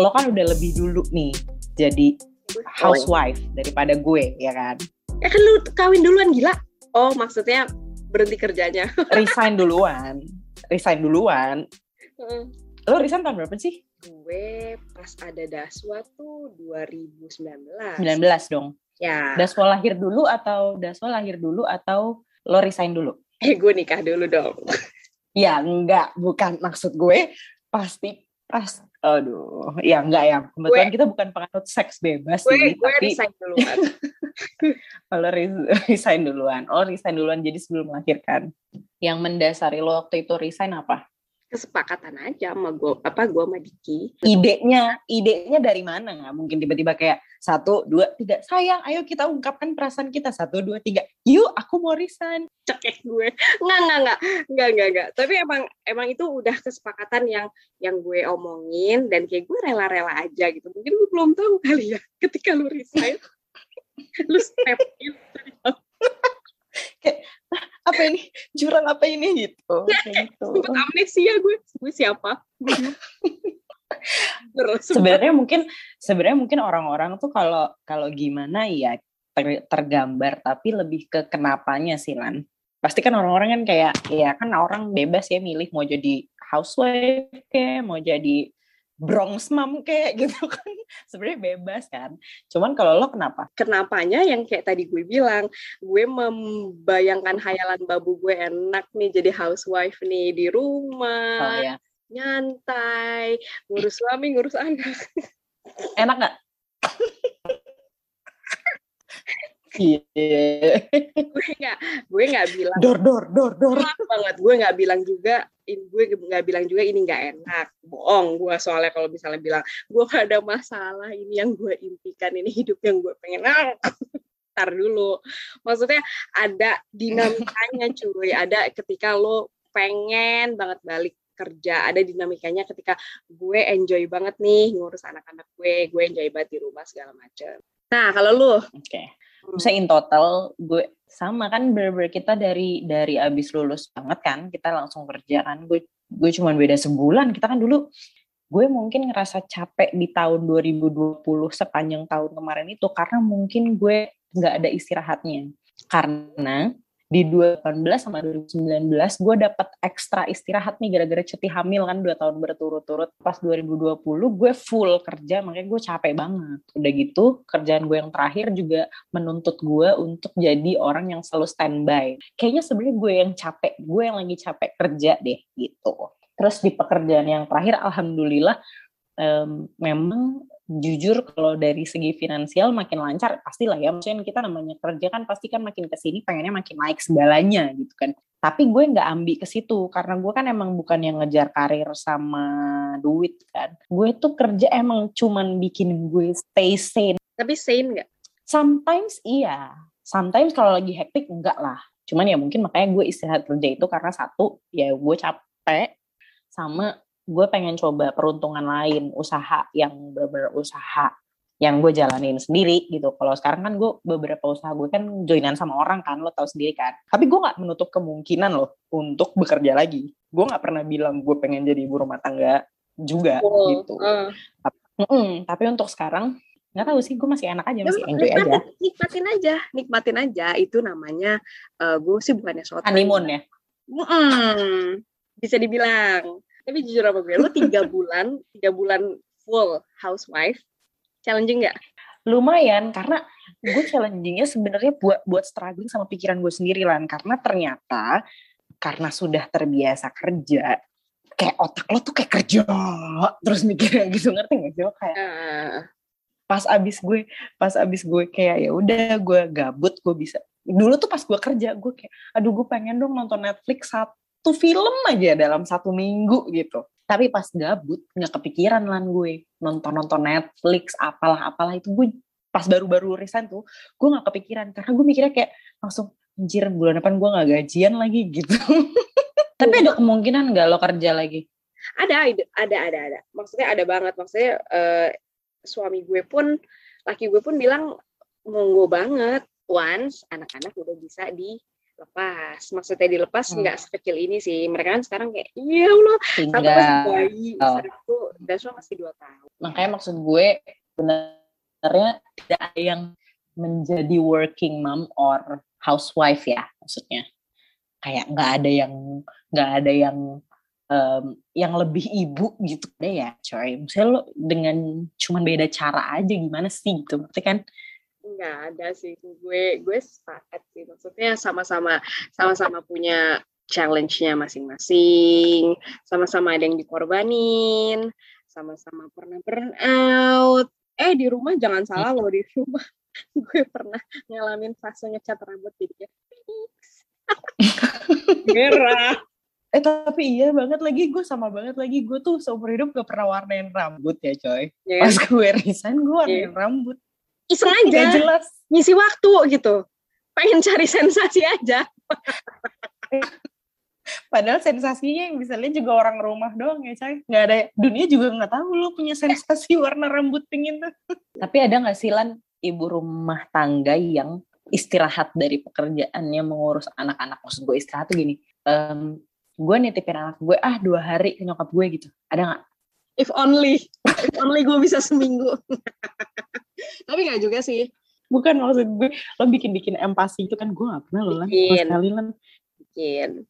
lo kan udah lebih dulu nih jadi housewife daripada gue ya kan? Ya kan lu kawin duluan gila. Oh maksudnya berhenti kerjanya. Resign duluan. Resign duluan. Lo resign tahun berapa sih? Gue pas ada Daswa tuh 2019 19 dong. ya. Daswa lahir dulu atau Daswa lahir dulu atau lo resign dulu? Eh gue nikah dulu dong. Ya enggak. Bukan maksud gue. Pasti pas aduh ya enggak ya. Kebetulan gue, kita bukan penganut seks bebas gue, sih gue tapi resign duluan. Kalau resign duluan. Oh resign duluan. Jadi sebelum melahirkan. Yang mendasari lo waktu itu resign apa kesepakatan aja sama gue apa gue sama Diki. Idenya idenya dari mana? Nggak mungkin tiba-tiba kayak satu dua tiga sayang ayo kita ungkapkan perasaan kita. Satu dua tiga. Yuk aku mau resign. Cekek gue. Nggak nggak nggak. Nggak nggak nggak. Tapi emang emang itu udah kesepakatan yang yang gue omongin dan kayak gue rela-rela aja gitu. Mungkin gue belum tahu kali ya ketika lu resign. Lu step in. Kayak apa ini? Jurang apa ini? Gitu. Gitu. amnesia gue. Gue siapa? Sebenarnya mungkin sebenarnya mungkin orang-orang tuh kalau kalau gimana ya ter, tergambar tapi lebih ke kenapanya sih lan. Pasti kan orang-orang kan kayak ya kan orang bebas ya milih mau jadi housewife kayak mau jadi Bronx mom kayak gitu kan. Sebenarnya bebas kan. Cuman kalau lo kenapa? Kenapanya yang kayak tadi gue bilang gue membayangkan hayalan babu gue enak nih jadi housewife nih di rumah oh, iya. nyantai ngurus suami ngurus anak. Enak nggak Iya. gue nggak, gue nggak bilang. Dor dor dor dor. banget. Gue nggak bilang juga, in, gue nggak bilang juga ini nggak enak. Bohong. Gue soalnya kalau misalnya bilang, gue gak ada masalah. Ini yang gue impikan. Ini hidup yang gue pengen. Ntar dulu. Maksudnya ada dinamikanya cuy. Ada ketika lo pengen banget balik kerja ada dinamikanya ketika gue enjoy banget nih ngurus anak-anak gue gue enjoy banget di rumah segala macam nah kalau lu oke okay. Misalnya in total gue sama kan berber kita dari dari abis lulus banget kan kita langsung kerja kan. Gue gue cuma beda sebulan. Kita kan dulu gue mungkin ngerasa capek di tahun 2020 sepanjang tahun kemarin itu karena mungkin gue nggak ada istirahatnya. Karena di 2018 sama 2019 gue dapat ekstra istirahat nih gara-gara cuti hamil kan dua tahun berturut-turut. Pas 2020 gue full kerja makanya gue capek banget. Udah gitu kerjaan gue yang terakhir juga menuntut gue untuk jadi orang yang selalu standby. Kayaknya sebenarnya gue yang capek gue yang lagi capek kerja deh gitu. Terus di pekerjaan yang terakhir alhamdulillah um, memang jujur kalau dari segi finansial makin lancar pastilah ya. Maksudnya kita namanya kerja kan pasti kan makin ke sini pengennya makin naik segalanya gitu kan. Tapi gue nggak ambil ke situ karena gue kan emang bukan yang ngejar karir sama duit kan. Gue tuh kerja emang cuman bikin gue stay sane. Tapi sane nggak? Sometimes iya. Sometimes kalau lagi hektik enggak lah. Cuman ya mungkin makanya gue istirahat kerja itu karena satu ya gue capek sama gue pengen coba peruntungan lain usaha yang bener usaha yang gue jalanin sendiri gitu. Kalau sekarang kan gue beberapa usaha gue kan joinan sama orang kan, lo tau sendiri kan. Tapi gue nggak menutup kemungkinan loh untuk bekerja lagi. Gue nggak pernah bilang gue pengen jadi ibu rumah tangga juga oh, gitu. Uh. Tapi, mm -mm, tapi untuk sekarang nggak tahu sih, gue masih enak aja, masih enjoy nikmatin, aja. Nikmatin aja, nikmatin aja. Itu namanya uh, gue sih bukannya suatu honeymoon ya. Mm -mm, bisa dibilang tapi jujur apa gue, lu tiga bulan, tiga bulan full housewife, challenging nggak? Lumayan, karena gue challengingnya sebenarnya buat buat struggling sama pikiran gue sendiri lah, karena ternyata karena sudah terbiasa kerja, kayak otak lo tuh kayak kerja terus mikirnya gitu ngerti gak sih lo kayak uh. pas abis gue pas abis gue kayak ya udah gue gabut gue bisa dulu tuh pas gue kerja gue kayak aduh gue pengen dong nonton Netflix satu satu film aja dalam satu minggu gitu. Tapi pas gabut nggak kepikiran lah gue nonton-nonton Netflix apalah apalah itu gue pas baru-baru resign tuh gue nggak kepikiran karena gue mikirnya kayak langsung anjir bulan depan gue nggak gajian lagi gitu. Tapi ada kemungkinan nggak lo kerja lagi? Ada, ada, ada, ada. Maksudnya ada banget. Maksudnya uh, suami gue pun, laki gue pun bilang monggo banget once anak-anak udah bisa di lepas. Maksudnya dilepas hmm. nggak sekecil ini sih. Mereka kan sekarang kayak iya loh satu masih bayi. Oh. satu dan masih dua tahun. Makanya maksud gue benernya tidak ada yang menjadi working mom or housewife ya maksudnya. Kayak nggak ada yang nggak ada yang um, yang lebih ibu gitu deh ya coy. Misalnya lo dengan cuman beda cara aja gimana sih gitu. Berarti kan nggak ada sih gue gue sepakat sih. Maksudnya sama-sama sama-sama punya challenge-nya masing-masing. Sama-sama ada yang dikorbanin. Sama-sama pernah burn out eh di rumah jangan salah loh di rumah. Gue pernah ngalamin fase ngecat rambut jadi merah Eh tapi iya banget lagi gue sama banget lagi. Gue tuh seumur hidup gak pernah warnain rambut ya coy. Yeah. Pas gue resign gue warnain yeah. rambut iseng aja Gak jelas ngisi waktu gitu pengen cari sensasi aja Padahal sensasinya yang bisa lihat juga orang rumah doang ya, coy. Nggak ada, dunia juga nggak tahu lo punya sensasi warna rambut pingin tuh. Tapi ada nggak sih, Lan, ibu rumah tangga yang istirahat dari pekerjaannya mengurus anak-anak? Maksud gue istirahat tuh gini, um, gue nitipin anak gue, ah dua hari ke nyokap gue gitu. Ada nggak? If only, if only gue bisa seminggu. Tapi nggak juga sih. Bukan maksud gue, lo bikin-bikin empati itu kan gue gak pernah lo lah. Sekali lah. Bikin.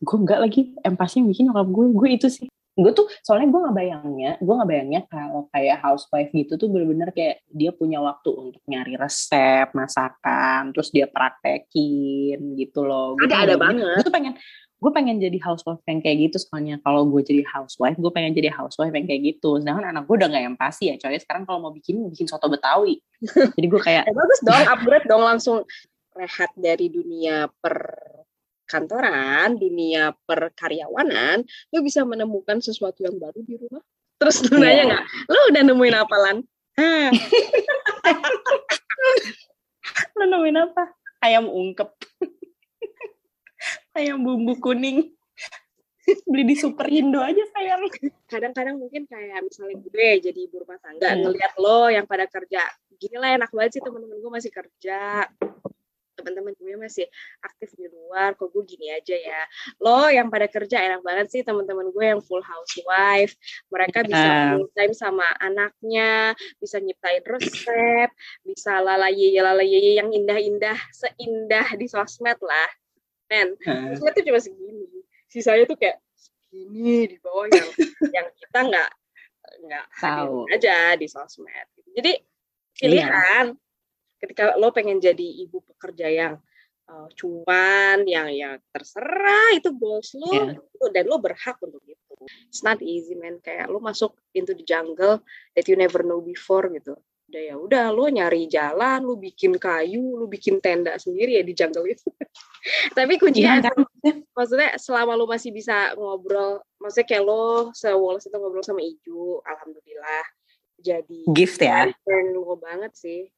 Gue enggak lagi empati yang bikin nyokap gue. Gue itu sih. Gue tuh soalnya gue gak bayangnya, gue gak bayangnya kalau kayak housewife gitu tuh bener-bener kayak dia punya waktu untuk nyari resep, masakan, terus dia praktekin gitu loh. Ada, ada banget. Gue tuh pengen, gue pengen jadi housewife yang kayak gitu soalnya. Kalau gue jadi housewife gue pengen jadi housewife yang kayak gitu. Sedangkan anak gue udah gak empati ya coy. Sekarang kalau mau bikin bikin soto betawi. Jadi gue kayak eh, bagus dong upgrade dong langsung rehat dari dunia per kantoran dunia per karyawanan lo bisa menemukan sesuatu yang baru di rumah. Terus lu yeah. nanya nggak? Lo udah nemuin apa lan? Lo nemuin apa? Ayam ungkep ayam bumbu kuning beli di Super Indo aja sayang. Kadang-kadang mungkin kayak misalnya gue jadi ibu rumah tangga hmm. ngeliat lo yang pada kerja, gini lah enak banget sih temen-temen gue masih kerja, teman-teman gue masih aktif di luar, kok gue gini aja ya. Lo yang pada kerja enak banget sih teman-teman gue yang full housewife, mereka bisa uh. full time sama anaknya, bisa nyiptain resep, bisa lalaye lalaye yang indah-indah, seindah di sosmed lah men sosmed tuh cuma segini. Sisanya tuh kayak segini di bawah yang yang kita nggak nggak tahu. aja di sosmed. Jadi pilihan. Iya. ketika lo pengen jadi ibu pekerja yang uh, cuan yang yang terserah itu bos lo. Yeah. dan lo berhak untuk itu. It's not easy man. Kayak lo masuk into the jungle that you never know before gitu udah ya udah lo nyari jalan lo bikin kayu lo bikin tenda sendiri ya di jungle itu. Tapi kuncinya ya, kan? maksudnya selama lo masih bisa ngobrol maksudnya kayak lo sewoles itu ngobrol sama Iju alhamdulillah. Jadi gift ya? lo banget sih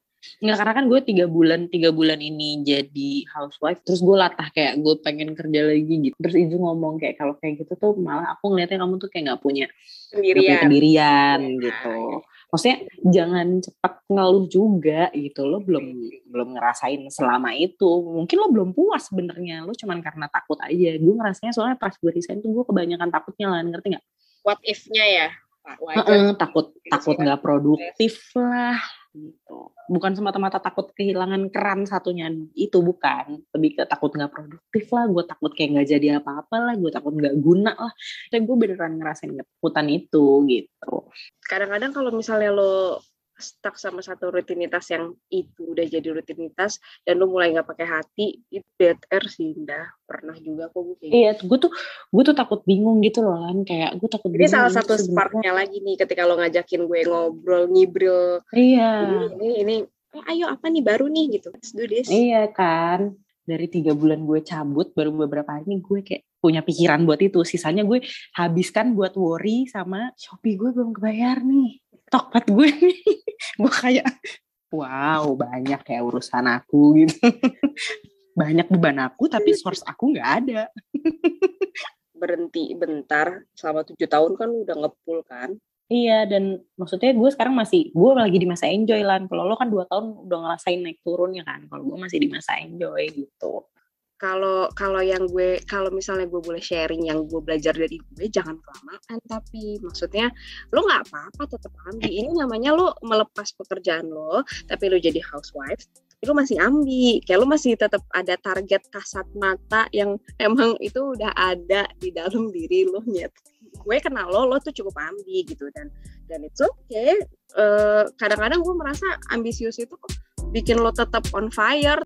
Nggak, karena kan gue tiga bulan tiga bulan ini jadi housewife terus gue latah kayak gue pengen kerja lagi gitu. Terus Iju ngomong kayak kalau kayak gitu tuh malah aku ngeliatnya kamu tuh kayak nggak punya pendirian, pendirian ya, gitu. Maksudnya jangan cepat ngeluh juga gitu lo belum belum ngerasain selama itu. Mungkin lo belum puas sebenarnya lo cuman karena takut aja. Gue ngerasanya soalnya pas gue resign tuh gue kebanyakan takutnya lah ngerti nggak? What if-nya ya? Wajar. takut takut nggak produktif lah gitu. Bukan semata-mata takut kehilangan keran satunya itu bukan. Lebih ke takut nggak produktif lah gue takut kayak nggak jadi apa-apa lah gue takut nggak guna lah. Dan gue beneran ngerasain ketakutan itu gitu. Kadang-kadang kalau misalnya lo stuck sama satu rutinitas yang itu udah jadi rutinitas dan lu mulai nggak pakai hati itu dead air sih indah. Pernah juga kok gue kayak iya gitu. gue tuh gue tuh takut bingung gitu loh kan kayak gue takut ini salah satu sparknya lagi nih ketika lo ngajakin gue ngobrol ngibril iya. Ini ini, ini eh, ayo apa nih baru nih gitu. Let's do this. Iya kan? Dari tiga bulan gue cabut baru beberapa hari ini gue kayak punya pikiran buat itu. Sisanya gue habiskan buat worry sama shopee gue belum kebayar nih. Tokped gue nih gue kayak wow banyak ya urusan aku gitu banyak beban aku tapi source aku nggak ada berhenti bentar selama tujuh tahun kan udah ngepul kan Iya dan maksudnya gue sekarang masih gue lagi di masa enjoy lah. Kalau lo kan dua tahun udah ngerasain naik turunnya kan. Kalau gue masih di masa enjoy gitu. Kalau kalau yang gue kalau misalnya gue boleh sharing yang gue belajar dari gue jangan kelamaan. Tapi maksudnya lo nggak apa-apa tetap ambil. Ini namanya lo melepas pekerjaan lo tapi lo jadi housewife tapi lo masih ambil. Kayak lo masih tetap ada target kasat mata yang emang itu udah ada di dalam diri lo nyet. Gue kenal lo lo tuh cukup ambil gitu. Dan dan itu okay. uh, kadang-kadang gue merasa ambisius itu bikin lo tetap on fire